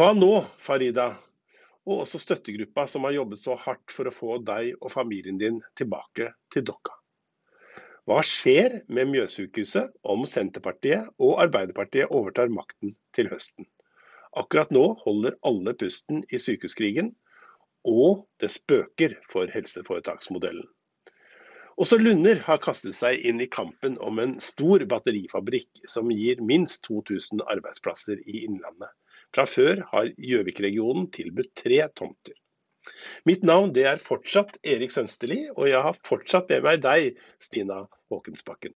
Hva nå, Farida, og også støttegruppa som har jobbet så hardt for å få deg og familien din tilbake til Dokka? Hva skjer med Mjøssykehuset om Senterpartiet og Arbeiderpartiet overtar makten til høsten? Akkurat nå holder alle pusten i sykehuskrigen, og det spøker for helseforetaksmodellen. Også Lunder har kastet seg inn i kampen om en stor batterifabrikk som gir minst 2000 arbeidsplasser i Innlandet. Fra før har Gjøvik-regionen tilbudt tre tomter. Mitt navn det er fortsatt Erik Sønsterli, og jeg har fortsatt med meg deg, Stina Håkensbakken.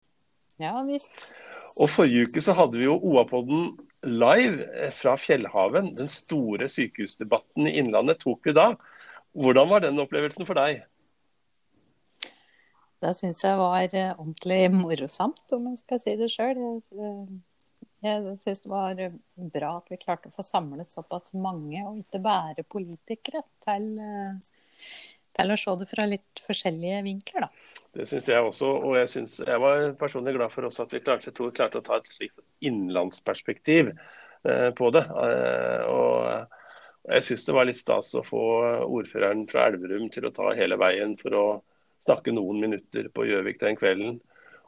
Ja, visst. Og Forrige uke så hadde vi jo OA-podden live fra Fjellhaven. Den store sykehusdebatten i Innlandet tok vi da. Hvordan var den opplevelsen for deg? Det syns jeg var eh, ordentlig morosamt, om jeg skal si det sjøl. Jeg syns det var bra at vi klarte å få samlet såpass mange, og ikke bare politikere, til, eh, til å se det fra litt forskjellige vinkler. Da. Det syns jeg også, og jeg, synes, jeg, var personlig glad for også at vi klarte, klarte å ta et slikt innenlandsperspektiv eh, på det. Eh, og jeg syns det var litt stas å få ordføreren fra Elverum til å ta hele veien for å snakke noen minutter på Gjøvik den kvelden.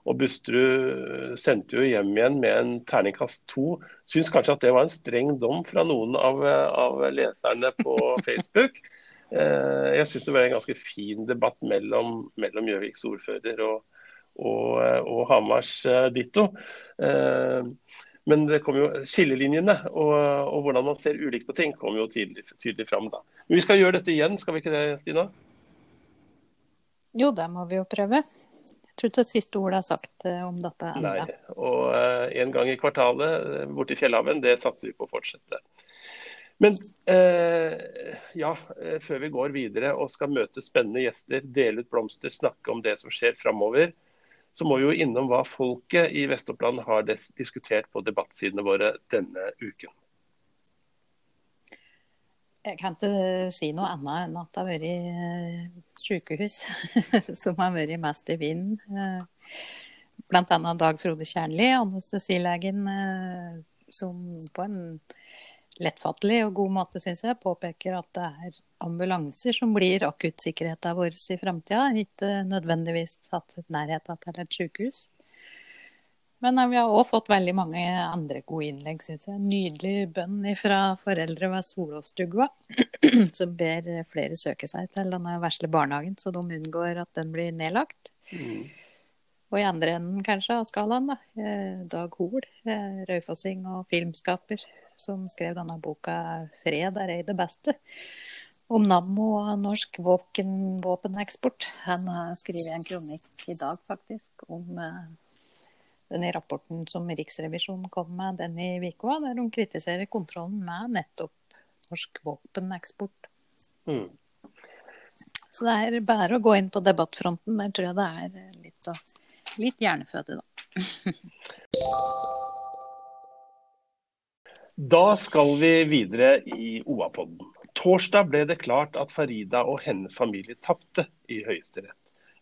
Og Busterud sendte jo hjem igjen med en terningkast to. Syns kanskje at det var en streng dom fra noen av, av leserne på Facebook. Eh, jeg syns det var en ganske fin debatt mellom, mellom Gjøviks ordfører og, og, og Hamars eh, ditto. Eh, men det kom jo, skillelinjene og, og, hvordan man ser ulikt på ting, kom jo tydelig, tydelig fram da. Men vi skal gjøre dette igjen, skal vi ikke det, Stina? Jo, det må vi jo prøve. Tror ikke det siste ordet er sagt uh, om dette ennå. Nei, og uh, en gang i kvartalet borti Fjellhaven, det satser vi på å fortsette. Men ja, før vi går videre og skal møte spennende gjester, dele ut blomster, snakke om det som skjer framover, så må vi jo innom hva folket i Vest-Oppland har diskutert på debattsidene våre denne uken. Jeg kan ikke si noe annet enn at det har vært eh, sykehus som har vært mest i vinden. Eh, Bl.a. Dag Frode Kjernli, anestesilegen, eh, som på en lettfattelig og god måte, syns jeg, påpeker at det er ambulanser som blir akuttsikkerheten vår i framtida, ikke nødvendigvis satt nærheten til et sykehus. Men vi har òg fått veldig mange andre gode innlegg, syns jeg. Nydelig bønn fra foreldre ved Solåsstugva, som ber flere søke seg til denne vesle barnehagen, så de unngår at den blir nedlagt. Mm. Og i andre enden kanskje av skalaen, da. Eh, Dag Hoel, eh, raufossing og filmskaper, som skrev denne boka 'Fred er ei det beste'. Om Nammo og norsk våpen, våpeneksport. Han har skrevet en kronikk i dag, faktisk, om denne rapporten som Riksrevisjonen kom med denne uka, der de kritiserer kontrollen med nettopp norsk våpeneksport. Mm. Så det er bare å gå inn på debattfronten. Der tror jeg det er litt, litt hjerneføde, da. Da skal vi videre i OA-podden. Torsdag ble det klart at Farida og hennes familie tapte i Høyesterett.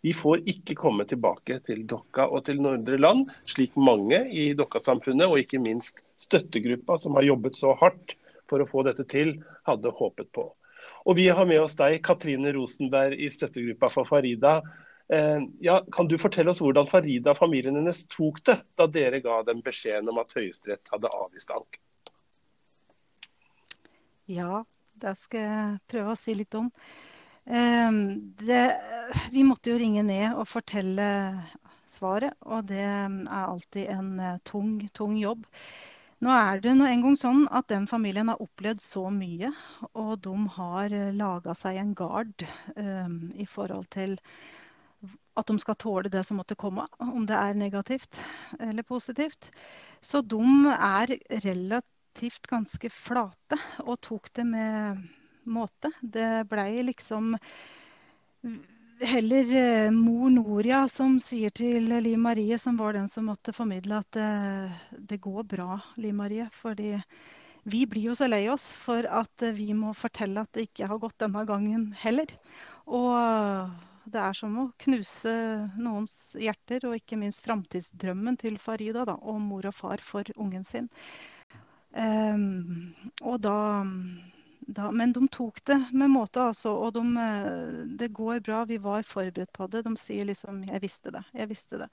De får ikke komme tilbake til Dokka og til Nordre Land, slik mange i Dokka-samfunnet, og ikke minst støttegruppa som har jobbet så hardt for å få dette til, hadde håpet på. Og Vi har med oss deg, Katrine Rosenberg i støttegruppa for Farida. Eh, ja, kan du fortelle oss hvordan Farida og familien hennes tok det da dere ga dem beskjeden om at Høyesterett hadde avvist anken? Ja, det skal jeg prøve å si litt om. Ehm, det, vi måtte jo ringe ned og fortelle svaret, og det er alltid en eh, tung, tung jobb. Nå er det nå en gang sånn at den familien har opplevd så mye, og de har eh, laga seg en gard um, i forhold til at de skal tåle det som måtte komme, om det er negativt eller positivt. Så de er relativt ganske flate og tok det med måte. Det blei liksom heller eh, mor Noria som sier til Liv Marie, som var den som måtte formidle at eh, det går bra, Liv Marie. Fordi vi blir jo så lei oss for at vi må fortelle at det ikke har gått denne gangen heller. Og det er som å knuse noens hjerter, og ikke minst framtidsdrømmen til Farida da, og mor og far for ungen sin. Um, og da, da, Men de tok det med måte, altså. Og de, det går bra. Vi var forberedt på det. De sier liksom 'Jeg visste det'. Jeg visste det.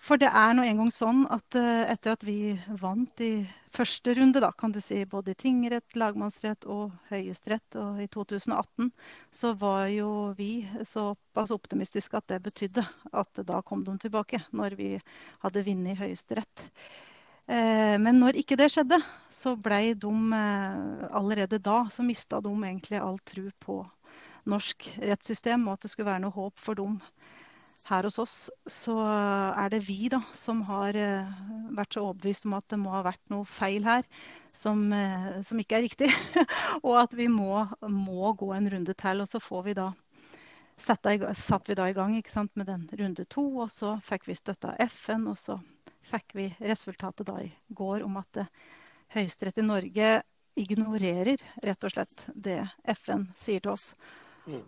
For det er nå engang sånn at uh, etter at vi vant i første runde, da, kan du si, både i tingrett, lagmannsrett og høyesterett, i 2018, så var jo vi såpass optimistiske at det betydde at da kom de tilbake, når vi hadde vunnet i høyesterett. Uh, men når ikke det skjedde, så blei de uh, allerede da så mista de egentlig all tru på norsk rettssystem, og at det skulle være noe håp for dem her hos oss så er det vi da, som har eh, vært så overbevist om at det må ha vært noe feil her som, eh, som ikke er riktig. og at vi må, må, gå en runde til. Og så får vi da satt vi da i gang sant, med den runde to, og så fikk vi støtte av FN. Og så fikk vi resultatet da i går om at eh, Høyesterett i Norge ignorerer rett og slett det FN sier til oss. Mm.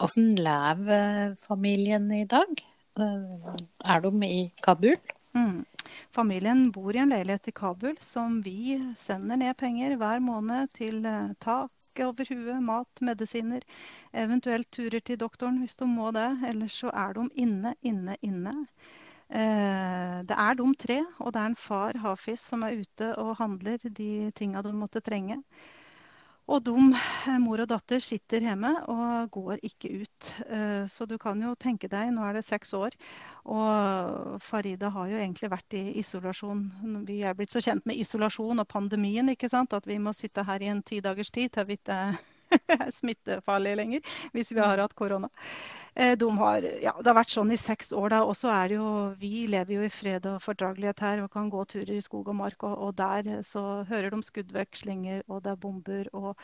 Hvordan lever familien i dag? Eh, er de i Kabul? Mm. Familien bor i en leilighet i Kabul som vi sender ned penger hver måned til eh, tak over huet, mat, medisiner, eventuelt turer til doktoren hvis de må det. Ellers så er de inne, inne, inne. Eh, det er de tre, og det er en far, Hafiz, som er ute og handler de tinga de måtte trenge. Og de, eh, mor og datter, sitter hjemme og går ikke ut. Eh, så du kan jo tenke deg, nå er det seks år, og Farida har jo egentlig vært i isolasjon. Vi er blitt så kjent med isolasjon og pandemien ikke sant? at vi må sitte her i en ti dagers tid til vi ikke er smittefarlige lenger hvis vi har hatt korona. Eh, de har, ja, det har vært sånn i seks år. da, og så er det jo, Vi lever jo i fred og fordragelighet her og kan gå turer i skog og mark. Og, og der så hører de skuddvekslinger, og det er bomber og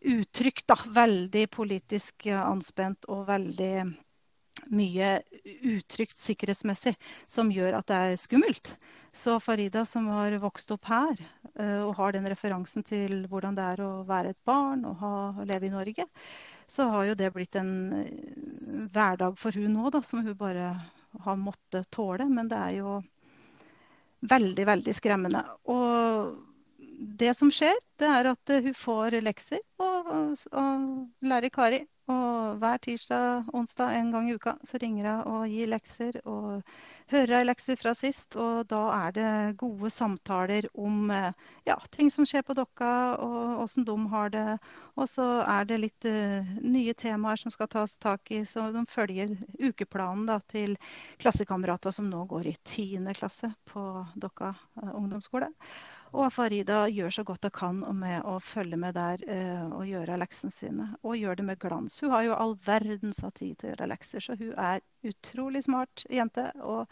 uttrykk. da, Veldig politisk anspent og veldig mye utrygt sikkerhetsmessig som gjør at det er skummelt. Så Farida, som har vokst opp her eh, og har den referansen til hvordan det er å være et barn og ha, leve i Norge, så har jo det blitt en eh, hverdag for hun nå, da, som hun bare har måttet tåle. Men det er jo veldig, veldig skremmende. Og det som skjer, det er at hun får lekser og, og lærer Kari. Og hver tirsdag, onsdag, en gang i uka så ringer hun og gir lekser. Og hører ei lekser fra sist. Og da er det gode samtaler om eh, ja, ting som skjer på Dokka, og åssen de har det. Og så er det litt uh, nye temaer som skal tas tak i. Så de følger ukeplanen da, til klassekamerater som nå går i 10. klasse på Dokka uh, ungdomsskole. Og Farida gjør så godt hun kan med å følge med der uh, og gjøre leksene sine. Og gjør det med glans. Hun har jo all verdens av tid til å gjøre lekser, så hun er utrolig smart jente. Og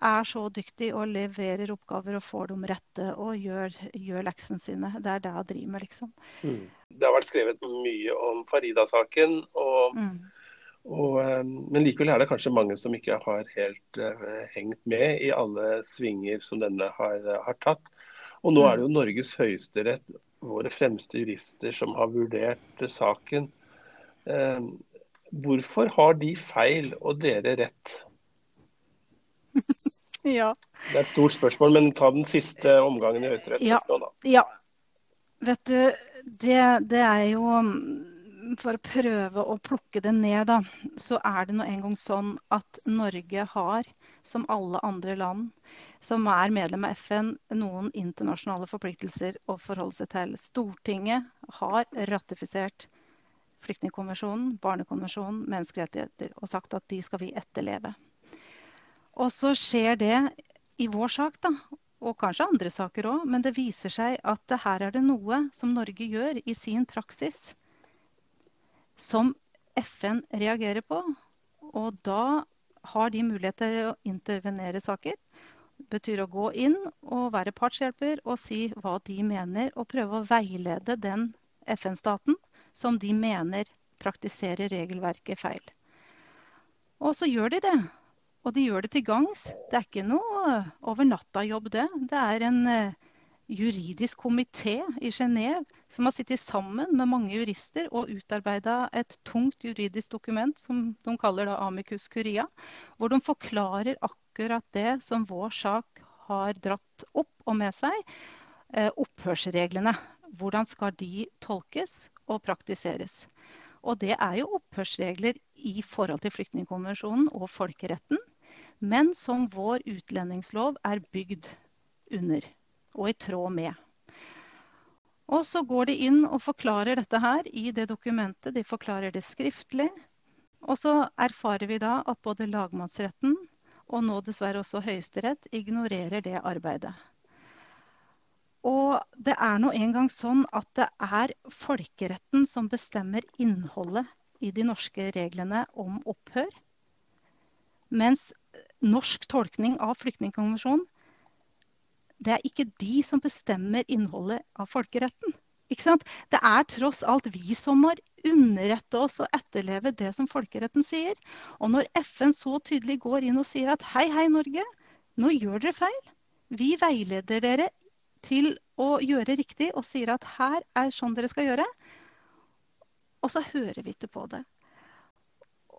er så dyktig og leverer oppgaver og får dem rette og gjør, gjør leksene sine. Det er det hun driver med, liksom. Mm. Det har vært skrevet mye om Farida-saken. og mm. Og, eh, men likevel er det kanskje mange som ikke har helt uh, hengt med i alle svinger som denne har, har tatt. Og nå er det jo mm. Norges høyesterett, våre fremste jurister, som har vurdert saken. Eh, hvorfor har de feil og dere rett? ja. Det er et stort spørsmål, men ta den siste omgangen i Høyesterett ja. Ja. Vet du, det, det, er jo mm, For å prøve å plukke det ned, da, så er det nå engang sånn at Norge har, som alle andre land, som er medlem av FN, noen internasjonale forpliktelser å forholde seg til. Stortinget har ratifisert flyktningkonvensjonen, barnekonvensjonen, menneskerettigheter og sagt at de skal vi etterleve. Og så skjer det i vår sak, da, og kanskje andre saker òg, men det viser seg at her er det noe som Norge gjør i sin praksis som FN reagerer på. Og da har de mulighet til å intervenere saker betyr å gå inn og være partshjelper og si hva de mener, og prøve å veilede den FN-staten som de mener praktiserer regelverket feil. Og så gjør de det. Og de gjør det til gangs. Det er ikke noe over natta-jobb, det. Det er en eh, juridisk komité i Genéve som har sittet sammen med mange jurister og utarbeida et tungt juridisk dokument som de kaller Amicus Curia, hvor de forklarer akkurat det som vår sak har dratt opp og med seg eh, opphørsreglene. Hvordan skal de tolkes og praktiseres? Og det er jo opphørsregler i forhold til flyktningkonvensjonen og folkeretten, men som vår utlendingslov er bygd under og i tråd med. Og så går de inn og forklarer dette her i det dokumentet. De forklarer det skriftlig. Og så erfarer vi da at både lagmannsretten og nå dessverre også Høyesterett ignorerer det arbeidet. Og det er nå engang sånn at det er folkeretten som bestemmer innholdet i de norske reglene om opphør. Mens norsk tolkning av flyktningkonvensjonen, det er ikke de som bestemmer innholdet av folkeretten. Det er tross alt vi som må underrette oss og etterleve det som folkeretten sier. Og når FN så tydelig går inn og sier at hei, hei, Norge, nå gjør dere feil. Vi veileder dere til å gjøre riktig og sier at her er sånn dere skal gjøre. Og så hører vi ikke på det.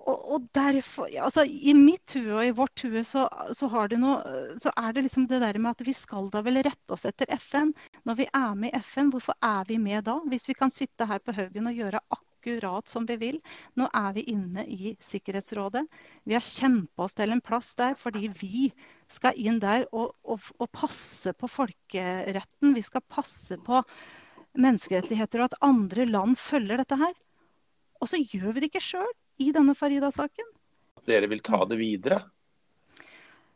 Og, og derfor, altså I mitt hue og i vårt hue så, så, så, er det liksom det der med at vi skal da vel rette oss etter FN. Når vi er med i FN, hvorfor er vi med da? Hvis vi kan sitte her på Haugen og gjøre akkurat som vi vil. Nå er vi inne i Sikkerhetsrådet. Vi har kjempa oss til en plass der fordi vi skal inn der og, og, og, passe på folkeretten. Vi skal passe på menneskerettigheter og at andre land følger dette her. Og så gjør vi det ikke sjøl i denne Farida-saken. Dere vil ta det videre?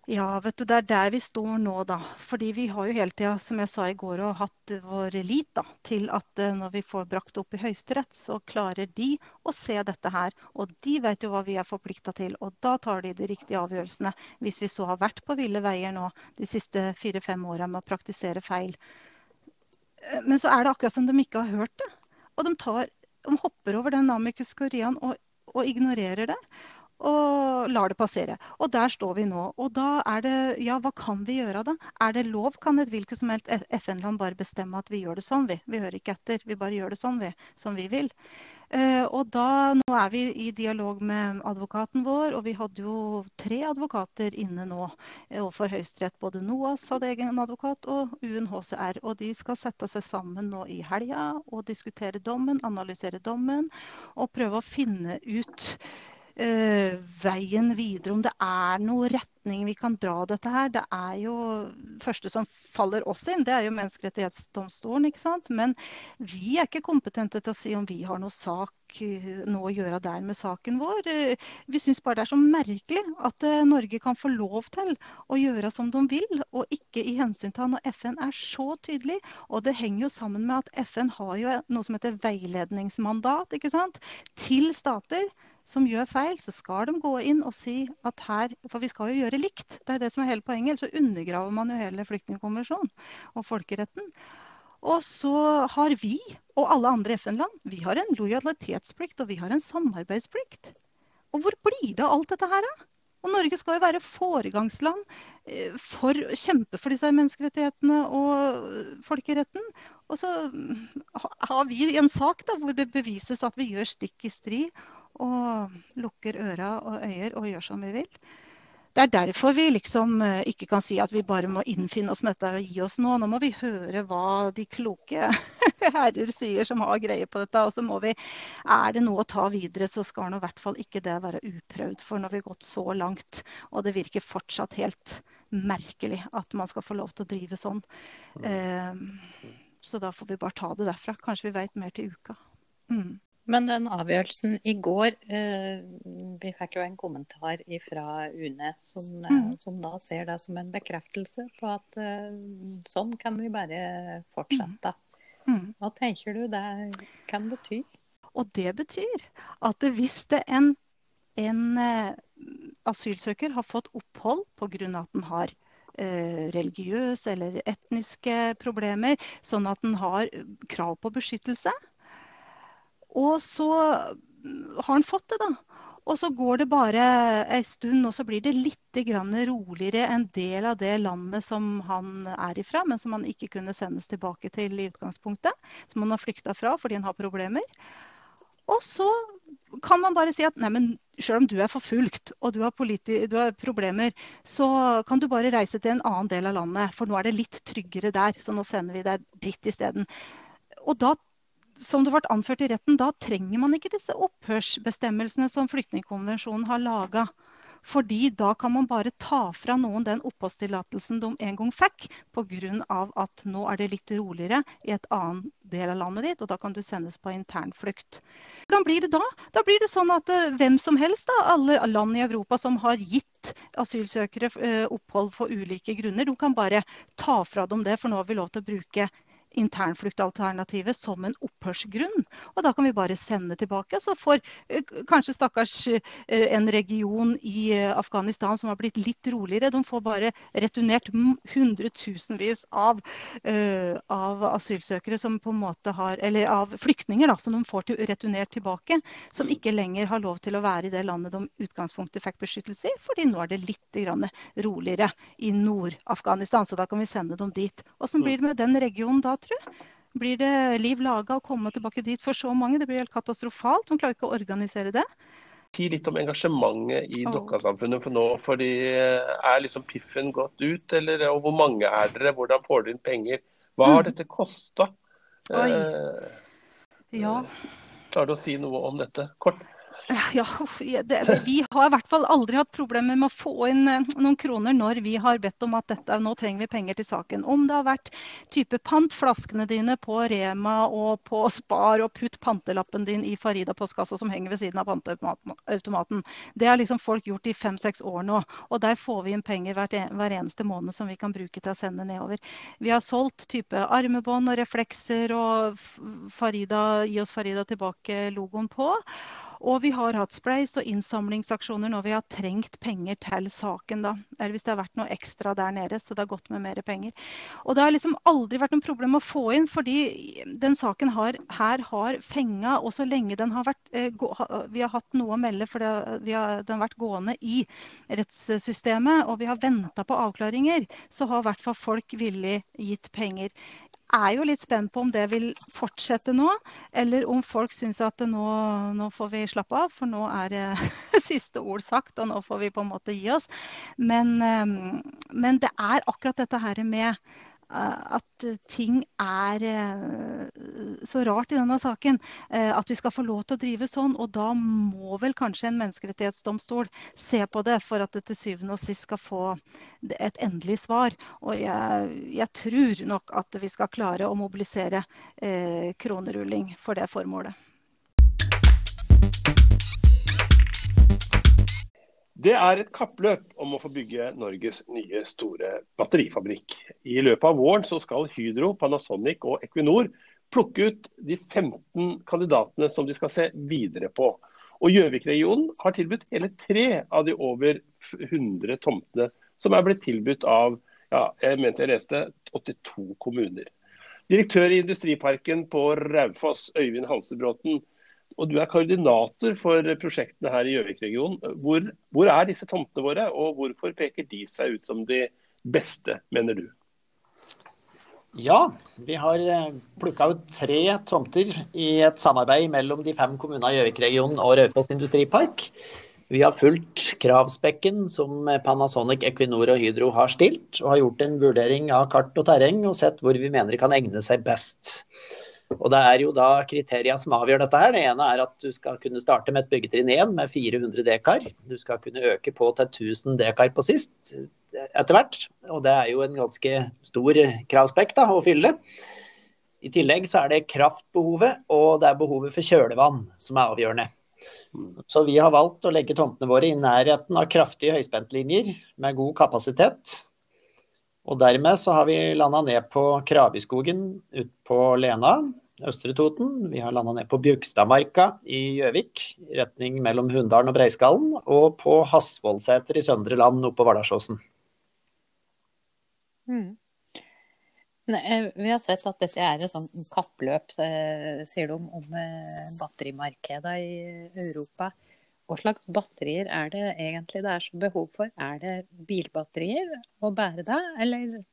Ja, vet du, det er der vi står nå, da. Fordi vi har jo hele tida, som jeg sa i går, hatt vår lit da, til at eh, når vi får brakt det opp i Høyesterett, så klarer de å se dette her. Og de vet jo hva vi er forplikta til, og da tar de de riktige avgjørelsene. Hvis vi så har vært på ville veier nå de siste fire-fem åra med å praktisere feil. Eh, men så er det akkurat som de ikke har hørt det. Og de, tar, de hopper over den amicus curiaen og, og ignorerer det og lar det passere. Og der står vi nå. Og da er det Ja, hva kan vi gjøre da? Er det lov? Kan et hvilket som helst FN-land bare bestemme at vi gjør det sånn, vi? Vi hører ikke etter. Vi bare gjør det sånn, vi. Som vi vil. Uh, og da, Nå er vi i dialog med advokaten vår, og vi hadde jo tre advokater inne nå eh, overfor Høyesterett. Både NOAS hadde egen advokat, og UNHCR. Og de skal sette seg sammen nå i helga og diskutere dommen, analysere dommen og prøve å finne ut uh, veien videre, om det er noe retning vi kan dra dette her. Det er jo første som faller oss inn, det er jo Menneskerettighetsdomstolen. ikke sant? Men vi er ikke kompetente til å si om vi har noe sak noe å gjøre der med saken vår. Vi syns bare det er så merkelig at Norge kan få lov til å gjøre som de vil, og ikke i hensyn til når FN er så tydelig. Og det henger jo sammen med at FN har jo noe som heter veiledningsmandat ikke sant? til stater som gjør feil, så skal de gå inn og si at her For vi skal jo gjøre likt. Det er det som er hele poenget. Så undergraver man jo hele flyktningkonvensjonen og folkeretten. Og så har vi og alle andre FN-land vi har en lojalitetsplikt og vi har en samarbeidsplikt. Og hvor blir det av alt dette her, da? Og Norge skal jo være foregangsland eh, for å kjempe for disse menneskerettighetene og folkeretten. Og så har vi en sak da, hvor det bevises at vi gjør stikk i strid og lukker øra og øyer og gjør som vi vil. Det er derfor vi liksom eh, ikke kan si at vi bare må innfinne oss med dette og gi oss nå. Nå må vi høre hva de kloke herrer sier som har greie på dette. Og så må vi, er det noe å ta videre, så skal nå i hvert fall ikke det være uprøvd. For nå har vi gått så langt, og det virker fortsatt helt merkelig at man skal få lov til å drive sånn. Um, så da får vi bare ta det derfra. Kanskje vi veit mer til uka. Mm. Men den avgjørelsen i går eh, Vi fikk jo en kommentar fra UNE som, eh, mm. som, da ser det som en bekreftelse på at eh, sånn kan vi bare fortsette. Mm. mm. Hva tenker du det kan bety? Og det betyr at hvis det en, en eh, asylsøker har fått opphold pga. at den har eh, religiøse eller etniske problemer, sånn at den har krav på beskyttelse, og så har han fått det, da. Og så går det bare en stund, og så blir det litt roligere en del av det landet som han er ifra, men som han ikke kunne sendes tilbake til i utgangspunktet. Som han har flykta fra fordi han har problemer. Og så kan man bare si at nei, men selv om du er forfulgt og du har, du har, problemer, så kan du bare reise til en annen del av landet. For nå er det litt tryggere der, så nå sender vi deg dit isteden. Og da som det ble anført i retten, da trenger man ikke disse opphørsbestemmelsene som Flyktningkonvensjonen har laga. Fordi da kan man bare ta fra noen den oppholdstillatelsen de en gang fikk, pga. at nå er det litt roligere i et annet del av landet ditt, og da kan du sendes på internflukt. Hvordan blir det da? Da blir det sånn at uh, hvem som helst, da, alle land i Europa som har gitt asylsøkere uh, opphold for ulike grunner, de kan bare ta fra dem det, for nå har vi lov til å bruke internfluktalternativet som en opphørsgrunn. Og da kan vi bare sende tilbake. Så får eh, kanskje stakkars eh, en region i eh, Afghanistan som har blitt litt roligere, de får bare returnert hundretusenvis av, av asylsøkere som på en måte har Eller av flyktninger da, som de får til, returnert tilbake. Som ikke lenger har lov til å være i det landet de utgangspunktet fikk beskyttelse i, fordi nå er det litt roligere i Nord-Afghanistan. Så da kan vi sende dem dit. Åssen blir det med den regionen da, tro? Blir det liv laga å komme tilbake dit for så mange? Det blir helt katastrofalt. Hun klarer ikke å organisere det. Si litt om engasjementet i Dokka-samfunnet for nå. fordi eh, Er liksom piffen gått ut, eller og hvor mange er dere? Hvordan får dere inn penger? Hva har mm. dette kosta? Eh, ja. Klarer du å si noe om dette kort? Ja, det, vi har i hvert fall aldri hatt problemer med å få inn eh, noen kroner når vi har bedt om at dette, nå trenger vi penger til saken. Om det har vært type pant flaskene dine på Rema og på Spar og putt pantelappen din i Farida-postkassa som henger ved siden av panteautomaten. Det har liksom folk gjort i fem-seks år nå. Og der får vi inn penger hver eneste måned som vi kan bruke til å sende nedover. Vi har solgt type armebånd og reflekser og Farida, gi oss Farida tilbake-logoen på. Og vi har hatt spleis og innsamlingsaksjoner når vi har trengt penger til saken. da, Eller hvis det har vært noe ekstra der nede, så det har gått med mer penger. Og det har liksom aldri vært noe problem å få inn, fordi den saken har, her har fenga. Og så lenge den har vært eh, Vi har hatt noe å melde, for den har vært gående i rettssystemet, og vi har venta på avklaringer, så har i hvert fall folk villig gitt penger er jo litt spent på om det vil fortsette nå, eller om folk syns at nå, nå, får vi slappe av, for nå er det siste ord sagt, og nå får vi på en måte gi oss. Men, eh, men det er akkurat dette her med at ting er eh, så rart i denne saken. Eh, at vi skal få lov til å drive sånn. Og da må vel kanskje en menneskerettighetsdomstol se på det for at det til syvende og sist skal få et endelig svar. Og jeg, jeg tror nok at vi skal klare å mobilisere eh, kronerulling for det formålet. Det er et kappløp om å få bygge Norges nye store batterifabrikk. I løpet av våren så skal Hydro, Panasonic og Equinor plukke ut de 15 kandidatene som de skal se videre på. Og Gjøvik-regionen har tilbudt hele tre av de over 100 tomtene som er blitt tilbudt av ja, jeg mente jeg leste 82 kommuner. Direktør i Industriparken på Raufoss, Øyvind Hansebråten, og du er koordinator for prosjektene her i Gjøvik-regionen. Hvor, hvor, er disse tomtene våre, og hvorfor peker de seg ut som de beste, mener du? Ja, vi har eh, plukka ut tre tomter i et samarbeid mellom de fem kommunene i Gjøvik-regionen og Raufoss industripark. Vi har fulgt kravspekken som Panasonic, Equinor og Hydro har stilt, og har gjort en vurdering av kart og terreng og sett hvor vi mener det kan egne seg best. Og Det er jo da kriterier som avgjør dette. her. Det ene er at du skal kunne starte med et byggetrinn 1 med 400 dekar. Du skal kunne øke på til 1000 dekar på sist etter hvert. Og det er jo en ganske stor kravspekk da, å fylle. I tillegg så er det kraftbehovet og det er behovet for kjølevann som er avgjørende. Så vi har valgt å legge tomtene våre i nærheten av kraftige høyspentlinjer med god kapasitet. Og dermed så har vi landa ned på Kraviskogen ute på Lena, Østre Toten. Vi har landa ned på Bjugstadmarka i Gjøvik, i retning mellom Hunndalen og Breiskallen. Og på Hasvollseter i Søndre Land oppe på Vardalsåsen. Mm. Eh, vi har sett at dette er et sånt kappløp, eh, sier de, om, om eh, batterimarkedet i Europa. Hva slags batterier er det egentlig det er så behov for? Er det bilbatterier å bære da, eller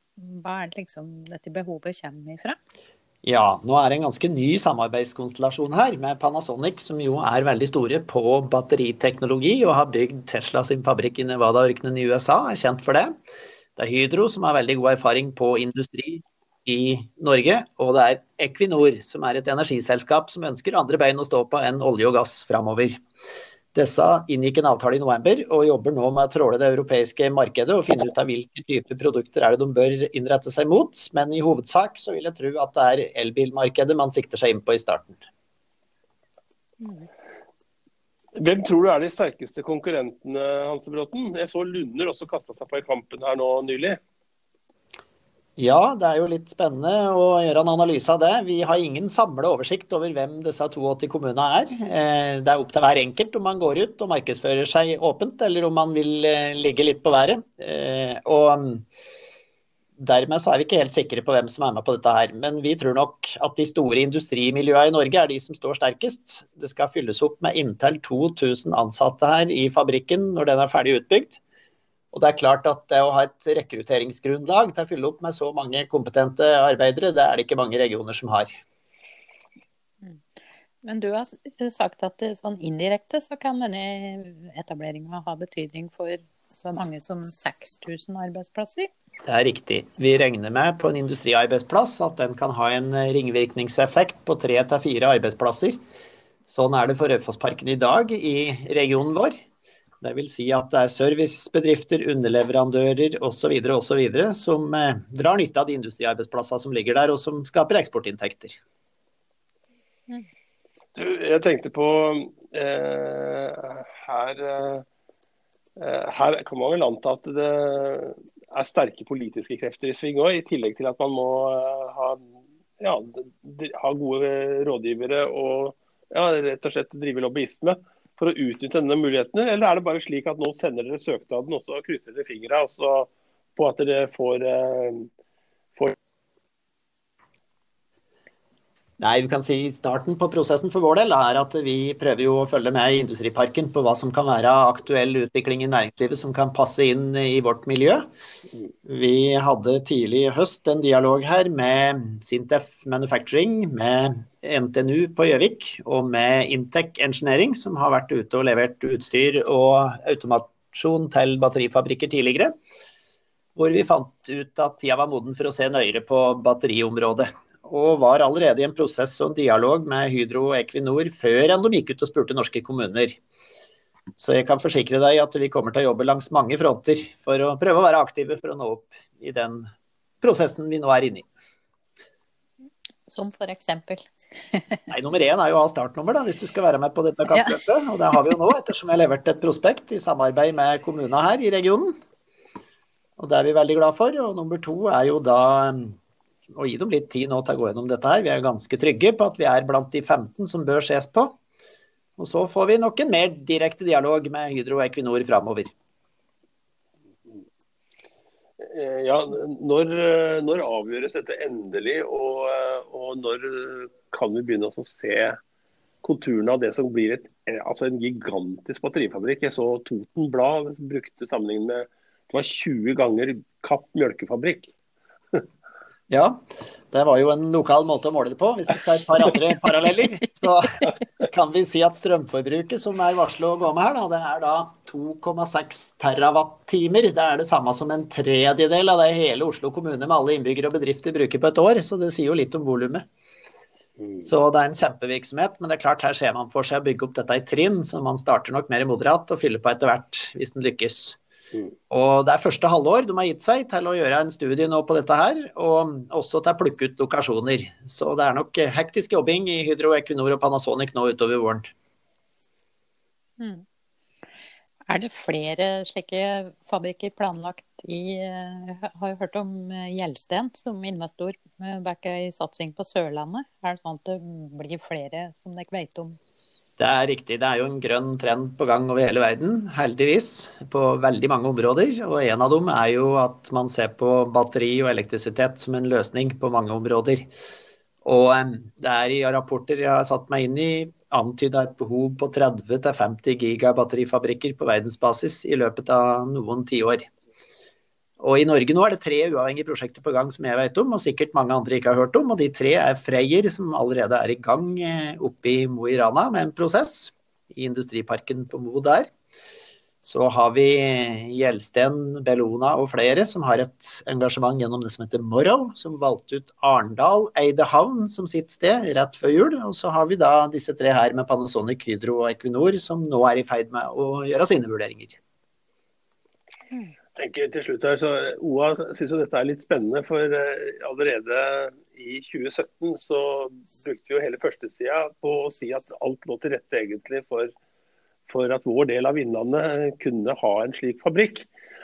hva er det liksom dette behovet kommer ifra? Ja, nå er det en ganske ny samarbeidskonstellasjon her med Panasonic, som jo er veldig store på batteriteknologi og har bygd Tesla sin fabrikk i Nevada-ørkenen i USA, er kjent for det. Det er Hydro som har veldig god erfaring på industri i Norge. Og det er Equinor, som er et energiselskap som ønsker andre bein å stå på enn olje og gass framover. Disse inngikk en avtale i november og jobber nå med å tråle det europeiske markedet og finne ut av hvilke typer produkter er det de bør innrette seg mot. Men i hovedsak så vil jeg tro at det er elbilmarkedet man sikter seg inn på i starten. Hvem tror du er de sterkeste konkurrentene, Hanse Bråten? Jeg så Lunder også kasta seg på i kampen her nå nylig. Ja, det er jo litt spennende å gjøre en analyse av det. Vi har ingen samla oversikt over hvem disse 82 kommunene er. Eh, det er opp til hver enkelt om man går ut og markedsfører seg åpent, eller om man vil eh, ligge litt på været. Eh, og mm, dermed så er vi ikke helt sikre på hvem som er med på dette her. Men vi tror nok at de store industrimiljøene i Norge er de som står sterkest. Det skal fylles opp med inntil 2000 ansatte her i fabrikken når den er ferdig utbygd. Og det er klart at det å ha et rekrutteringsgrunnlag til å fylle opp med så mange kompetente arbeidere, det er det ikke mange regioner som har. Mm. Men du har sagt at sånn indirekte så kan denne etableringa ha betydning for så mange som 6000 arbeidsplasser? Det er riktig. Vi regner med på en industriarbeidsplass at den kan ha en ringvirkningseffekt på tre til fire arbeidsplasser. Sånn er det for Raufossparken i dag i regionen vår. Det vil si at det er servicebedrifter, underleverandører osv. osv. som eh, drar nytte av de industriarbeidsplassene som ligger der, og som skaper eksportinntekter. Du, jeg tenkte på eh, her, eh, her kan man vel anta at det er sterke politiske krefter i sving òg, i tillegg til at man må eh, ha, ja, ha gode rådgivere og ja, rett og slett drive lobbyisme for å utnytte denne muligheten? Eller er det bare slik at nå sender dere søknaden og så krysser dere fingra på at dere får, eh, Nei, du kan si Starten på prosessen for vår del er at vi prøver jo å følge med i Industriparken på hva som kan være aktuell utvikling i næringslivet som kan passe inn i vårt miljø. Vi hadde tidlig i høst en dialog her med Sintef Manufacturing, med NTNU på Gjøvik og med Intec Engineering, som har vært ute og levert utstyr og automasjon til batterifabrikker tidligere. Hvor vi fant ut at tida var moden for å se nøyere på batteriområdet og var allerede i en prosess og en dialog med Hydro og Equinor før enn de gikk ut og spurte norske kommuner. Så jeg kan forsikre deg at vi kommer til å jobbe langs mange fronter for å prøve å være aktive for å nå opp i den prosessen vi nå er inne i. Som f.eks.? Nei, Nummer én er jo å ha startnummer da, hvis du skal være med på dette kappløpet. Ja. Og det har vi jo nå, ettersom jeg har levert et prospekt i samarbeid med kommunene her i regionen. Og Det er vi veldig glad for. Og nummer to er jo da og gi dem litt tid nå til å gå gjennom dette her. Vi er ganske trygge på at vi er blant de 15 som bør ses på. Og så får vi nok en mer direkte dialog med Hydro og Equinor framover. Eh, ja, når, når, avgjøres dette endelig, og, og, når kan vi begynne å se konturene av det som blir et, altså en gigantisk batterifabrikk? Jeg så Toten Blad brukte sammenlignet med det var 20 ganger Kapp mjølkefabrikk. Ja, det var jo en lokal måte å måle det på. Hvis vi skal et par andre paralleller, så kan vi si at strømforbruket som er varslet å gå med her, da, det er da 2,6 terawattimer. Det er det samme som en tredjedel av det hele Oslo kommune med alle innbyggere og bedrifter bruker på et år. Så det sier jo litt om volumet. Mm. Så det er en kjempevirksomhet, men det er klart her ser man for seg å bygge opp dette i trinn. Så man starter nok mer moderat og fyller på etter hvert hvis den lykkes. Mm. Og Det er første halvår de har gitt seg til å gjøre en studie nå på dette her, og også til å plukke ut lokasjoner. Så det er nok hektisk jobbing i Hydro, Equinor og Panasonic nå utover våren. Mm. Er det flere slike fabrikker planlagt i Jeg eh, har jo hørt om eh, Gjelsten som investor eh, bak ei satsing på Sørlandet. Er det sånn at det blir flere som dere vet om det er riktig. Det er jo en grønn trend på gang over hele verden, heldigvis, på veldig mange områder. Og en av dem er jo at man ser på batteri og elektrisitet som en løsning på mange områder. Og det er i rapporter jeg har satt meg inn i, antyda et behov på 30-50 gigabatterifabrikker på verdensbasis i løpet av noen tiår. Og I Norge nå er det tre uavhengige prosjekter på gang som jeg vet om, og sikkert mange andre ikke har hørt om. og De tre er Freyr, som allerede er i gang eh, oppe i Mo i Rana med en prosess i industriparken på Mo der. Så har vi Gjelsten, Bellona og flere som har et engasjement gjennom det som heter Morrow, som valgte ut Arendal, Eide havn som sitt sted rett før jul. Og så har vi da disse tre her med Panasonic, Hydro og Equinor som nå er i ferd med å gjøre sine vurderinger. Jeg tenker til slutt her, så OA syns dette er litt spennende, for eh, allerede i 2017 så brukte vi jo hele førstesida på å si at alt lå til rette egentlig for for at vår del av Innlandet kunne ha en slik fabrikk.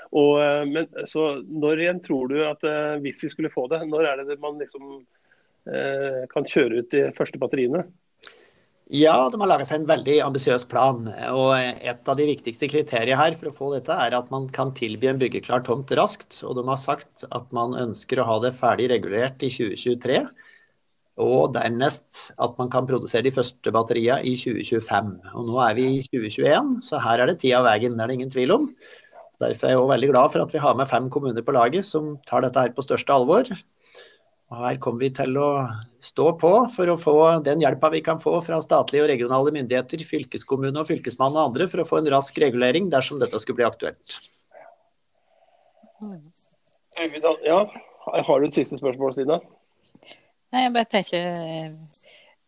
Og, eh, men, så Når igjen tror du at eh, hvis vi skulle få det, når er det man liksom eh, kan kjøre ut de første batteriene? Ja, de har laga seg en veldig ambisiøs plan. og Et av de viktigste kriteriene her for å få dette, er at man kan tilby en byggeklar tomt raskt. Og de har sagt at man ønsker å ha det ferdig regulert i 2023. Og dernest at man kan produsere de første batteriene i 2025. Og nå er vi i 2021, så her er det tid av veien, det er det ingen tvil om. Derfor er jeg også veldig glad for at vi har med fem kommuner på laget som tar dette her på største alvor. Og her kommer vi til å stå på for å få den hjelpa vi kan få fra statlige og regionale myndigheter, fylkeskommune og fylkesmann og andre for å få en rask regulering dersom dette skulle bli aktuelt. Ja, har du et siste spørsmål, Stina? Nei, jeg bare tenker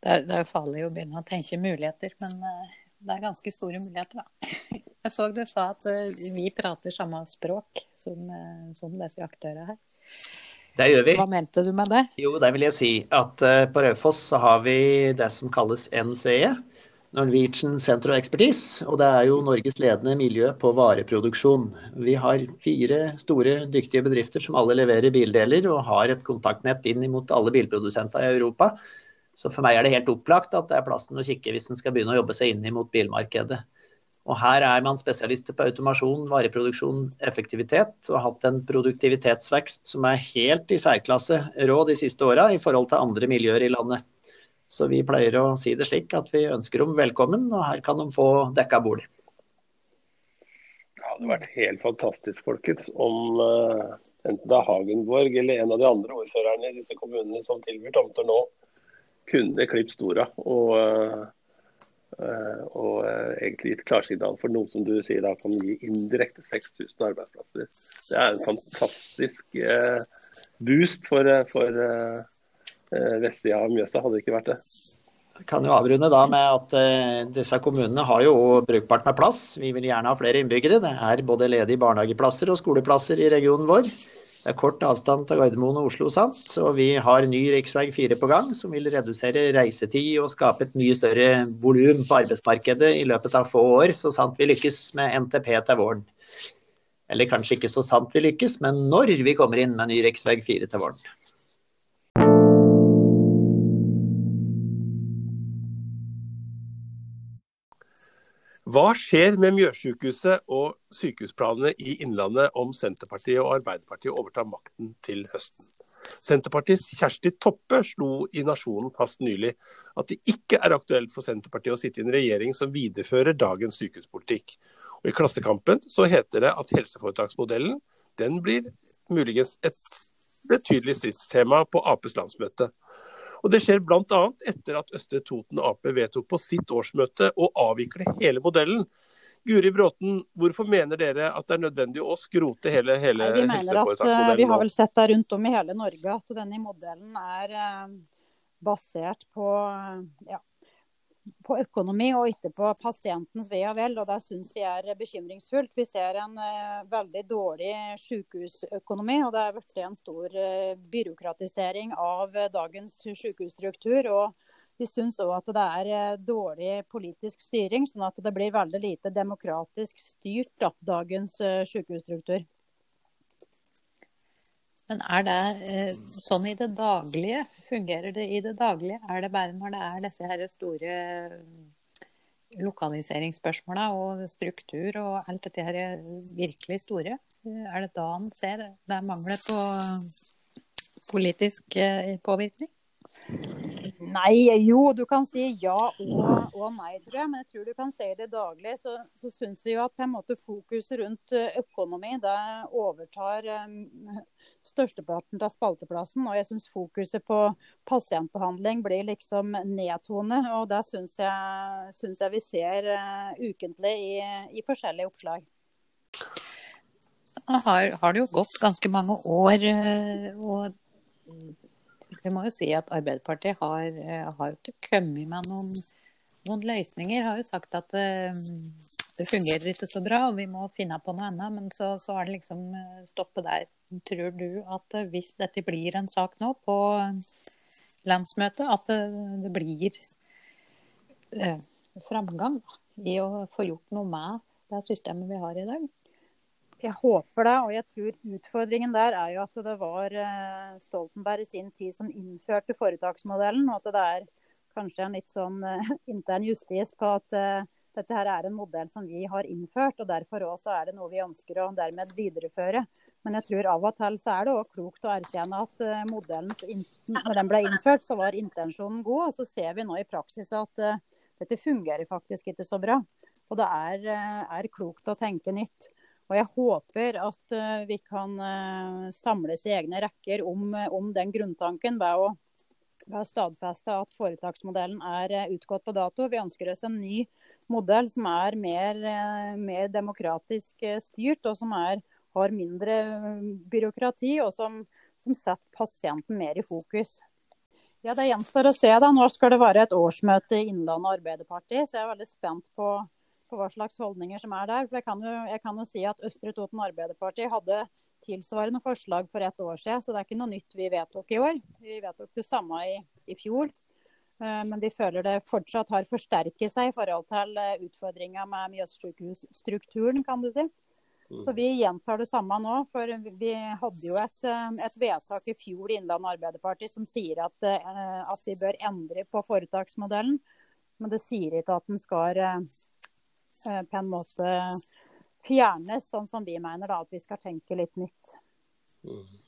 det er, det er, jo farlig å begynne å tenke muligheter, men eh, det er ganske store muligheter, da. Jeg så du sa at eh, vi prater samme språk som, eh, som disse aktørene her. Det gjør vi. Hva mente du med det? Jo, det vil jeg si at på Raufoss så har vi det som kalles NCE. Norwegian Center of Expertise, og det er jo Norges ledende miljø på vareproduksjon. Vi har fire store, dyktige bedrifter som alle leverer bildeler og har et kontaktnett inn mot alle bilprodusenter i Europa. Så for meg er det helt opplagt at det er plassen å kikke hvis en skal begynne å jobbe seg inn mot bilmarkedet. Og her er man spesialister på automasjon, vareproduksjon, effektivitet, og har hatt en produktivitetsvekst som er helt i særklasse rå de siste åra i forhold til andre miljøer i landet. Så vi pleier å si det slik at vi ønsker dem velkommen, og her kan de få dekka bord. Det hadde vært helt fantastisk, folkets, om uh, enten det er Hagenborg eller en av de andre ordførerne i disse kommunene som tilbyr tomter nå, kunne klippet Stora og, uh, og uh, egentlig gitt klarsignal for noe som du sier da kan gi indirekte 6000 arbeidsplasser. Det er en fantastisk boost for, for Eh, vestsida av Mjøsa hadde det ikke vært det. Jeg kan jo avrunde da med at disse kommunene har jo brukbart med plass. Vi vil gjerne ha flere innbyggere. Det er både ledige barnehageplasser og skoleplasser i regionen vår. Det er kort avstand til Gardermoen og Oslo, sant? så vi har ny rv. 4 på gang som vil redusere reisetid og skape et mye større volum på arbeidsmarkedet i løpet av få år, så sant vi lykkes med NTP til våren. Eller kanskje ikke så sant vi lykkes, men når vi kommer inn med ny rv. 4 til våren. Hva skjer med Mjøssykehuset og sykehusplanene i Innlandet om Senterpartiet og Arbeiderpartiet overtar makten til høsten? Senterpartiets Kjersti Toppe slo i Nasjonen fast nylig at det ikke er aktuelt for Senterpartiet å sitte i en regjering som viderefører dagens sykehuspolitikk. Og I Klassekampen så heter det at helseforetaksmodellen den blir muligens et betydelig stridstema på Aps landsmøte. Og Det skjer bl.a. etter at Østre Toten Ap vedtok på sitt årsmøte å avvikle hele modellen. Guri Bråten, hvorfor mener dere at det er nødvendig å skrote hele, hele Nei, Vi mener at uh, vi har vel sett det rundt om i hele Norge at denne modellen er uh, basert på uh, ja, på økonomi og ikke på pasientens ve og vel. og Det syns vi er bekymringsfullt. Vi ser en uh, veldig dårlig sykehusøkonomi. og Det er blitt en stor uh, byråkratisering av uh, dagens sykehusstruktur. og Vi syns òg at det er dårlig politisk styring, sånn at det blir veldig lite demokratisk styrt da, dagens sykehusstruktur. Men er det eh, sånn i det daglige? Fungerer det i det daglige? Er det bare når det er disse her store eh, lokaliseringsspørsmåla og struktur og alt dette her virkelig store? Er det da han ser det er mangler på politisk eh, påvirkning? Nei, jo, du kan si ja og, og nei, tror jeg. Men jeg tror du kan si det daglig. Så, så syns vi jo at på en måte fokuset rundt eh, økonomi det overtar um, størsteparten av spalteplassen. Og jeg syns fokuset på pasientbehandling blir liksom nedtone. Og det syns jeg, synes jeg vi ser uh, ukentlig i, i, forskjellige oppslag. Har, har det jo gått ganske mange år. og vi må jo si at Arbeiderpartiet har, eh, har jo ikke kommet med noen, noen, løsninger. Har jo sagt at eh, det, fungerer ikke så bra, og vi må finne på noe annet. Men så, så er det liksom eh, stoppet der. Tror du at hvis dette blir en sak nå på landsmøtet, at det, det blir eh, framgang i å få gjort noe med det systemet vi har i dag? Jeg håper det, og jeg tror utfordringen der er jo at det var eh, Stoltenberg i sin tid som innførte foretaksmodellen, og at det er kanskje en litt sånn uh, intern justis på at uh, dette her er en modell som vi har innført, og derfor også er det noe vi ønsker å dermed videreføre. Men jeg tror av og til så er det også klokt å erkjenne at modellen, når den ble innført, så var intensjonen god. Og så ser vi nå i praksis at dette fungerer faktisk ikke så bra. Og det er, er klokt å tenke nytt. Og jeg håper at uh, vi kan uh, samles i egne rekker om, uh, om den grunntanken ved å, å, stadfeste at foretaksmodellen er utgått på dato. Vi ønsker oss en ny modell som er mer, mer demokratisk styrt, og som er, har mindre byråkrati, og som, som setter pasienten mer i fokus. Ja, Det gjenstår å se. da. Nå skal det være et årsmøte i Innlandet Arbeiderparti, så jeg er veldig spent på på hva slags holdninger som er der. For jeg kan jo, jeg kan jo si at Østre Toten Arbeiderparti hadde tilsvarende forslag for et år siden, så det er ikke noe nytt vi vedtok i år. Vi vedtok det samme i, i fjor. Eh, men vi føler det fortsatt har forsterket seg i forhold til eh, utfordringa med Mjøssykehusstrukturen, kan du si. Så vi gjentar det samme nå. For vi hadde jo et, eh, et vedtak i fjor i Innlandet Arbeiderparti som sier at, at vi bør endre på foretaksmodellen. Men det sier ikke at den skal på en måte fjernes, sånn som vi mener da, at vi skal tenke litt nytt.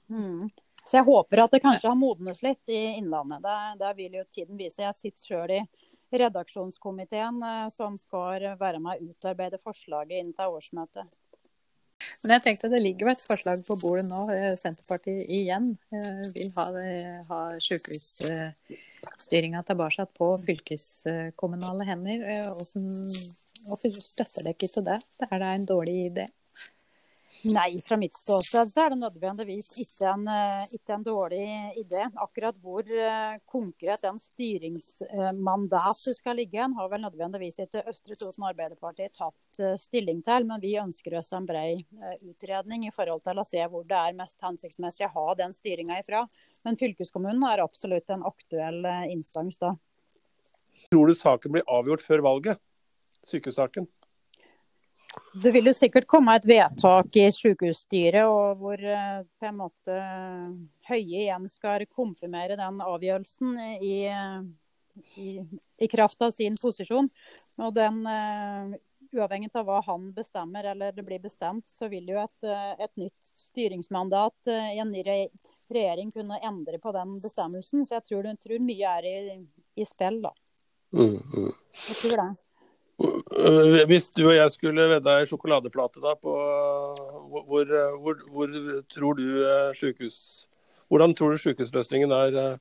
Mm. Så jeg håper at det kanskje har modnes litt i Innlandet. Det, det vil jo tiden vise. Jeg sitter sjøl i redaksjonskomiteen eh, som skal være med å utarbeide forslaget inn til årsmøtet. Men jeg tenkte Det ligger jo et forslag på bordet nå. Eh, Senterpartiet igjen vil ha, ha sykehusstyringa tilbake på fylkeskommunale hender. Hvordan Hvorfor støtter dere ikke til det? Er det en dårlig idé? Nei, fra mitt ståsted så er det nødvendigvis ikke en, eh, ikke en dårlig idé. Akkurat hvor eh, konkret den styringsmandatet skal ligge, har vel nødvendigvis ikke Østre Toten Arbeiderparti tatt eh, stilling til. Men vi ønsker oss en bred utredning i forhold til å se hvor det er mest hensiktsmessig å ha den styringa ifra. Men fylkeskommunen er absolutt en aktuell instans da. Tror du saken blir avgjort før valget? Sykehussaken? Det vil jo sikkert komme et vedtak i sykehusstyret og hvor eh, på en måte Høie igjen skal konfirmere den avgjørelsen i, i, i kraft av sin posisjon. Og den, eh, uavhengig av hva han bestemmer eller det blir bestemt, så vil jo et, eh, et nytt styringsmandat i en ny regjering kunne endre på den bestemmelsen. Så jeg tror, tror mye er i, i spill, da. Mm, mm. Jeg tror det. Hvis du og jeg skulle vedda ei sjokoladeplate da på hvor, hvor, hvor, tror du eh, sykehus Hvordan tror du sykehusløsningen er, eh,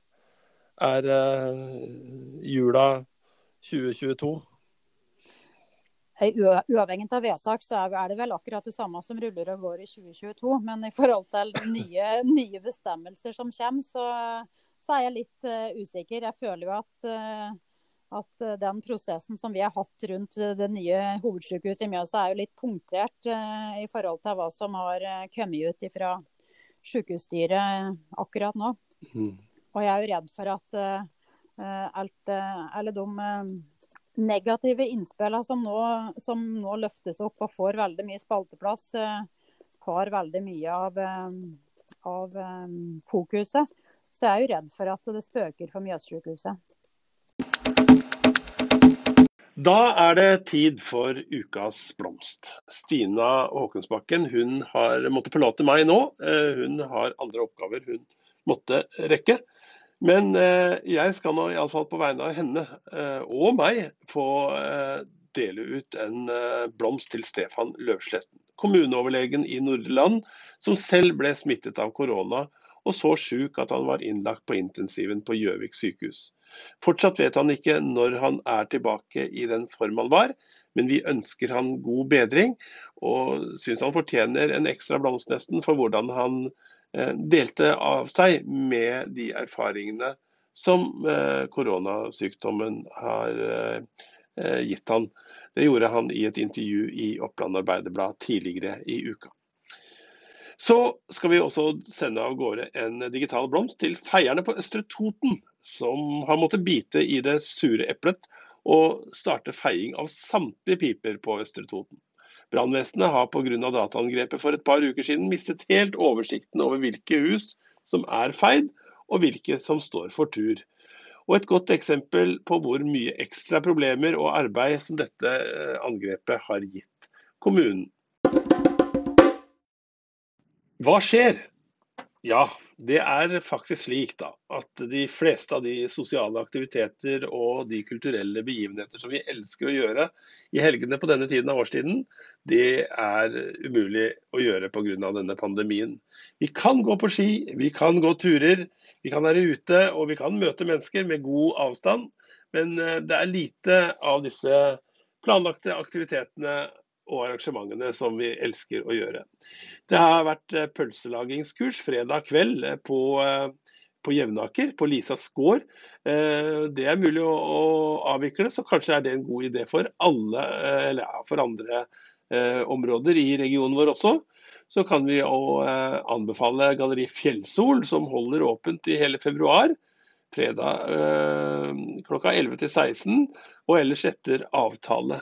er jula 2022? Uavhengig av vedtak så er det vel akkurat det samme som ruller og går i 2022. Men i forhold til nye, nye bestemmelser som kommer, så, så, er jeg litt uh, usikker. Jeg føler jo at uh, at eh, den prosessen som vi har hatt rundt eh, det nye hovedsykehuset i Mjøsa, er jo litt punktert uh, i forhold til hva som har kommet ut fra sykehusstyret akkurat nå. Mm. Og jeg er jo redd for at alt, alle de negative innspillene som nå, som nå, løftes opp og får veldig mye spalteplass, tar veldig mye av, av fokuset. Så jeg er jo redd for at det spøker for Mjøssykehuset. Da er det tid for ukas blomst. Stina Håkonsbakken hun har måttet forlate meg nå. Eh, hun har andre oppgaver hun måtte rekke. Men eh, jeg skal nå iallfall på vegne av henne eh, og meg få dele ut en blomst til Stefan Løvsletten, kommuneoverlegen i Nordre Land, som selv ble smittet av korona og så sjuk at han var innlagt på intensiven på Gjøvik sykehus. Fortsatt vet han ikke når han er tilbake i den form han var, men vi ønsker han god bedring, og syns han fortjener en ekstra blomst nesten for hvordan han eh, delte av seg med de erfaringene som eh, koronasykdommen har eh, gitt han. Det gjorde han i et intervju i Oppland Arbeiderblad tidligere i uka. Så skal vi også sende av gårde en digital blomst til feierne på Østre Toten, som har måttet bite i det sure eplet og starte feiing av samtlige piper på Østre Toten. Brannvesenet har pga. dataangrepet for et par uker siden mistet helt oversikten over hvilke hus som er feid, og hvilke som står for tur. Og et godt eksempel på hvor mye ekstra problemer og arbeid som dette eh, angrepet har gitt kommunen. Hva skjer? Ja, det er faktisk slik da, at de fleste av de sosiale aktiviteter og de kulturelle begivenheter som vi elsker å gjøre i helgene på denne tiden av årstiden, det er umulig å gjøre pga. denne pandemien. Vi kan gå på ski, vi kan gå turer, vi kan være ute og vi kan møte mennesker med god avstand, men eh, det er lite av disse planlagte aktivitetene og arrangementene som vi elsker å gjøre. Det har vært eh, pølselagingskurs fredag kveld eh, på, på Jevnaker, på Lisas gård. Det er mulig å, å, avvikle, så kanskje er det en god idé for alle, eller ja, for andre områder i regionen vår også så kan vi eh, anbefale Galleri Fjellsol, som holder åpent i hele februar. Fredag eh, klokka 11 til 16, og ellers etter avtale.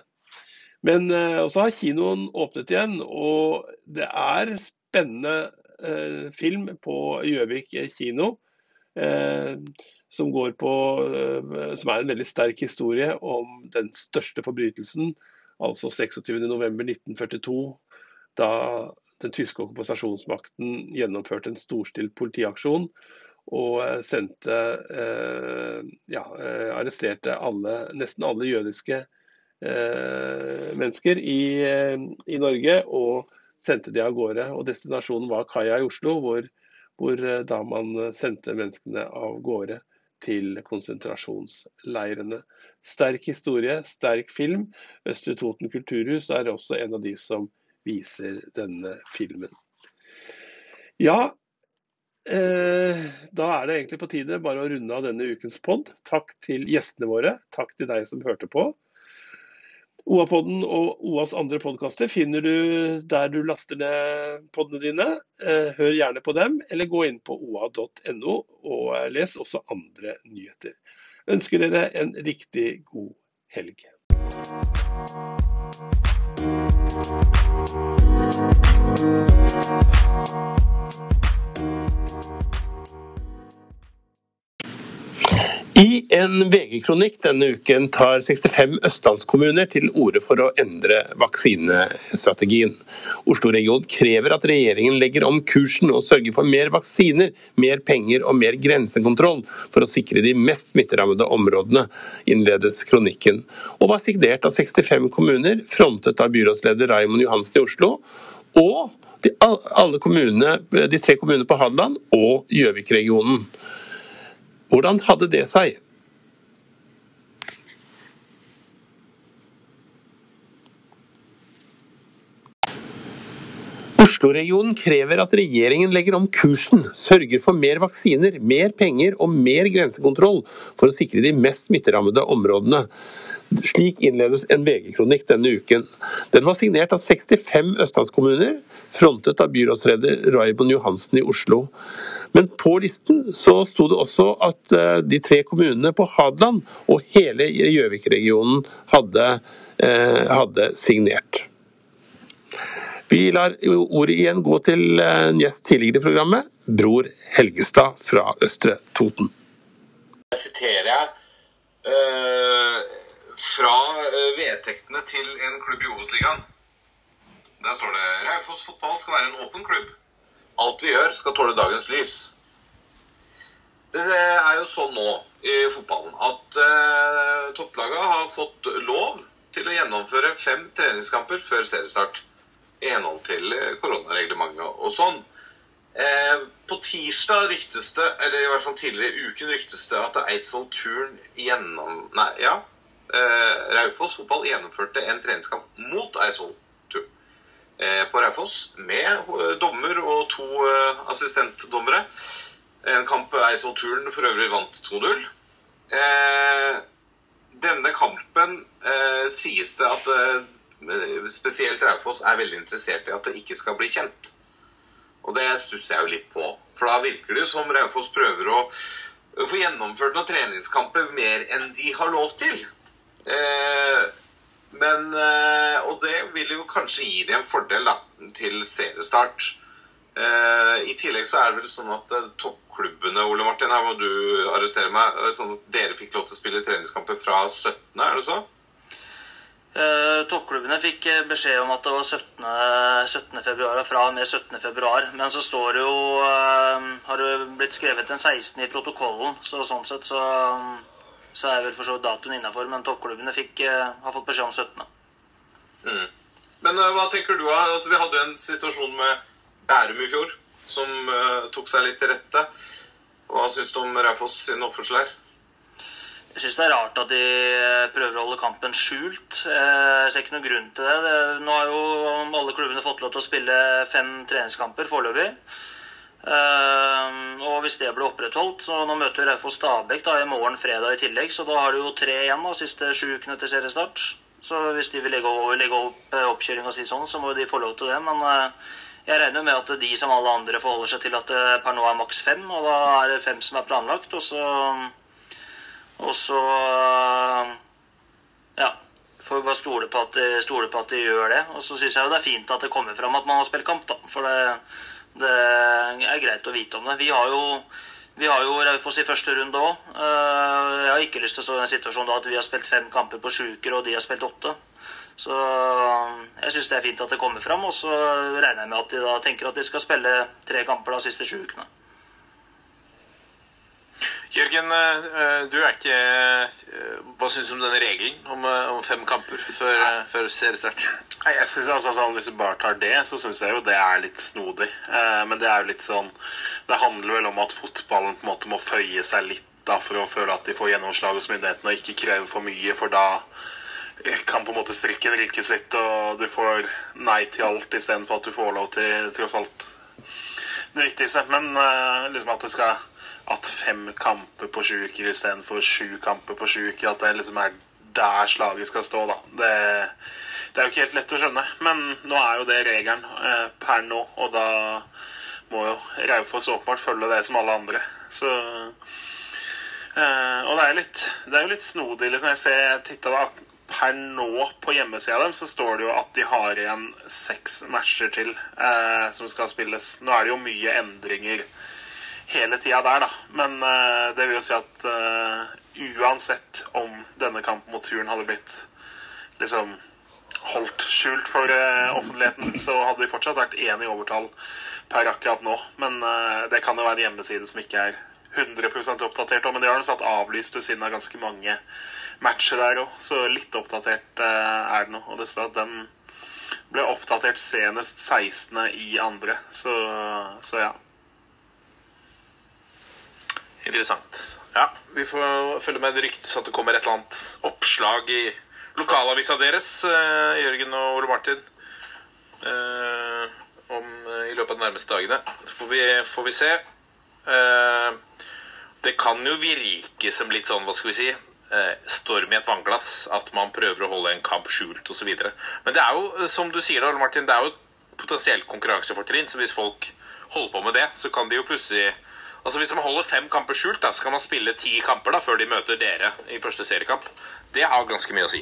Men eh, også har kinoen åpnet igjen, og det er spennende eh, film på Gjøvik kino. Eh, som, på, som er en veldig sterk historie om den største forbrytelsen, altså 26.11.1942 da den tyske okkupasjonsmakten gjennomførte en storstilt politiaksjon og sendte ja, arresterte alle, nesten alle jødiske mennesker i, eh, i, Norge og sendte de av gårde. Og Destinasjonen var kaia i Oslo, hvor, hvor da man sendte menneskene av gårde til konsentrasjonsleirene. Sterk historie, sterk film. Østre Toten kulturhus er også en av de som viser denne filmen. Ja, eh, da er det egentlig på tide bare å runde av denne ukens pod. Takk til gjestene våre. Takk til deg som hørte på. OA-podden og OAs andre podkaster finner du der du laster ned podene dine. Eh, hør gjerne på dem, eller gå inn på oa.no og les også andre nyheter. Ønsker dere en riktig god helg. En VG-kronikk denne uken tar 65 østlandskommuner til orde for å endre vaksinestrategien. Oslo-regionen krever at regjeringen legger om kursen og sørger for mer vaksiner, mer penger og mer grensekontroll for å sikre de mest smitterammede områdene, innledes kronikken. Og var signert av 65 kommuner, frontet av byrådsleder Raymond Johansen i Oslo. og de, kommunene, de tre kommunene på Hadeland og Gjøvik-regionen. Hvordan hadde det seg? Oslo-regionen krever at regjeringen legger om kursen, sørger for mer vaksiner, mer penger og mer grensekontroll for å sikre de mest smitterammede områdene. Slik innledes en VG-kronikk denne uken. Den var signert av 65 østlandskommuner, frontet av byrådsleder Raymond Johansen i Oslo. Men på listen så sto det også at eh, de tre kommunene på Hadeland og hele Gjøvik-regionen hadde, eh, hadde signert. Vi lar ordet igjen gå til eh, en gjest tidligere i programmet, Bror Helgestad fra Østre Toten. Jeg siterer uh, fra vedtektene til en klubb i Obos-ligaen. Der står det Raufoss fotball skal være en åpen klubb. Alt vi gjør, skal tåle dagens lys. det er jo sånn nå i fotballen at uh, topplaga har fått lov til å gjennomføre fem treningskamper før seriestart. I henhold til koronareglementet og sånn. Eh, på tirsdag ryktes det, eller i hvert fall tidligere i uken ryktes det at Eidsvoll Turn gjennom... Nei, ja. Eh, Raufoss fotball gjennomførte en treningskamp mot Eidsvoll Turn eh, på Raufoss med dommer og to eh, assistentdommere. En kamp Eidsvoll Turn for øvrig vant 2-0. Eh, denne kampen eh, sies det at eh, spesielt Raufoss er veldig interessert i at det ikke skal bli kjent. Og det stusser jeg jo litt på. For da virker det som Raufoss prøver å få gjennomført noen treningskamper mer enn de har lov til. Eh, men eh, Og det vil jo kanskje gi dem en fordel da, til seriestart. Eh, I tillegg så er det vel sånn at eh, toppklubbene Ole Martin, her må du arrestere meg, sånn at dere fikk lov til å spille treningskamper fra 17., er det så? Uh, Toppklubbene fikk beskjed om at det var 17. 17. februar fra og med 17. februar. Men så står det jo uh, Har det blitt skrevet en 16. i protokollen, så sånn sett så, så er vel for så vidt datoen innafor. Men toppklubbene fikk, har fått beskjed om 17. Mm. Men hva tenker du? Altså, vi hadde jo en situasjon med Bærum i fjor som tok seg litt til rette. Hva syns du om Raufoss sin oppførsel her? Jeg syns det er rart at de prøver å holde kampen skjult. Jeg ser ikke noen grunn til det. Nå har jo alle klubbene fått lov til å spille fem treningskamper foreløpig. Og hvis det blir opprettholdt så Nå møter Raufoss Stabæk i morgen fredag i tillegg, så da har de jo tre igjen de siste sju ukene til seriestart. Så hvis de vil legge, legge opp oppkjøringa si sånn, så må de få lov til det. Men jeg regner med at de som alle andre forholder seg til at det per nå er maks fem, og da er det fem som er planlagt. og så og så ja, får vi bare stole på, at de, stole på at de gjør det. Og så syns jeg det er fint at det kommer fram at man har spilt kamp, da. For det, det er greit å vite om det. Vi har jo, vi har jo Raufoss i første runde òg. Jeg har ikke lyst til å stå i en situasjon da at vi har spilt fem kamper på sjuker, og de har spilt åtte. Så jeg syns det er fint at det kommer fram. Og så regner jeg med at de da tenker at de skal spille tre kamper de siste sju ukene. Jørgen, du er ikke Hva syns du om denne regelen om, om fem kamper før, før seriestart? Nei, jeg synes altså sånn, Hvis du bare tar det, så syns jeg jo det er litt snodig. Eh, men det er jo litt sånn Det handler vel om at fotballen på en måte må føye seg litt da, for å føle at de får gjennomslag hos myndighetene og ikke kreve for mye, for da kan på en måte strikken rykke sitt, og du får nei til alt istedenfor at du får lov til tross alt det viktigste. Men eh, liksom at det skal at fem kamper på sju uker istedenfor sju kamper på sju uker. At det liksom er der slaget skal stå, da. Det, det, er jo ikke helt lett å skjønne. Men nå er jo det regelen eh, per nå, og da må jo Raufoss åpenbart følge det som alle andre. Så eh, Og det er, litt, det er jo litt snodig. liksom Jeg ser, titta da Per nå på hjemmesida dem så står det jo at de har igjen seks matcher til eh, som skal spilles. Nå er det jo mye endringer hele tida der, da. Men uh, det vil jo si at uh, uansett om denne kampen mot turen hadde blitt liksom holdt skjult for uh, offentligheten, så hadde de fortsatt vært én i overtall per akkurat nå. Men det kan jo være en hjemmeside som ikke er 100% oppdatert. Men de har jo satt avlyst ved siden av ganske mange matcher der òg, så litt oppdatert er det nå. Og det står at den ble oppdatert senest 16. i andre, så, så ja. Interessant. Ja, vi får følge med. Det ryktes at det kommer et eller annet oppslag i lokalavisa deres, uh, Jørgen og Ole Martin, uh, om, uh, i løpet av de nærmeste dagene. Får vi, får vi se. det kan jo virke som litt sånn, hva skal vi si, storm i et vannglass. At man prøver å holde en kamp skjult osv. Men det er jo, som du sier da, Martin, det er jo et potensielt konkurransefortrinn. Så hvis folk holder på med det, så kan de jo plutselig Altså Hvis man holder fem kamper skjult, da, så kan man spille ti kamper da, før de møter dere i første seriekamp. Det har ganske mye å si.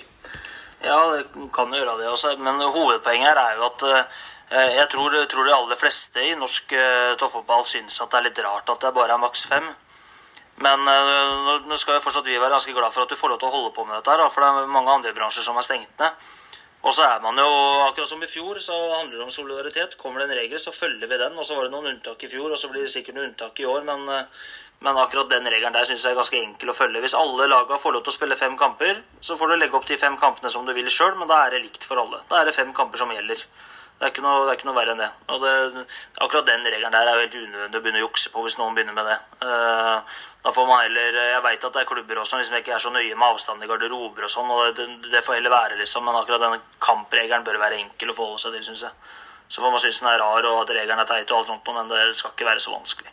Ja, det kan gjøre det også. Men hovedpoenget her er jo at eh, jeg tror, tror, de aller fleste i norsk eh, toppfotball syns at det er litt rart at det bare er maks fem. Men eh, nå skal jo fortsatt vi være ganske glad for at du får lov til å holde på med dette, her, for det er mange andre bransjer som er stengt ned. Og så er man jo, akkurat som i fjor, så handler det om solidaritet. Kommer det en regel, så følger vi den. Og så var det noen unntak i fjor, og så blir det sikkert noen unntak i år. Men, Men akkurat den regelen der syns jeg er ganske enkel å følge. Hvis alle lagene får lov til å spille fem kamper, så får du legge opp de fem kampene som du vil sjøl, men da er det likt for alle. Da er det fem kamper som gjelder. Det er ikke noe, det er ikke noe verre enn det. Og det, akkurat den regelen der er jo helt unødvendig å begynne å jukse på hvis noen begynner med det. Uh, da får man heller Jeg veit at det er klubber også som liksom ikke er så nøye med avstand i garderober og sånn, og det, det, får heller være, liksom. Men akkurat denne kampregelen bør være enkel å forholde seg til, syns jeg. Så får man synes den er rar og at regelen er teit og alt sånt, men det skal ikke være så vanskelig.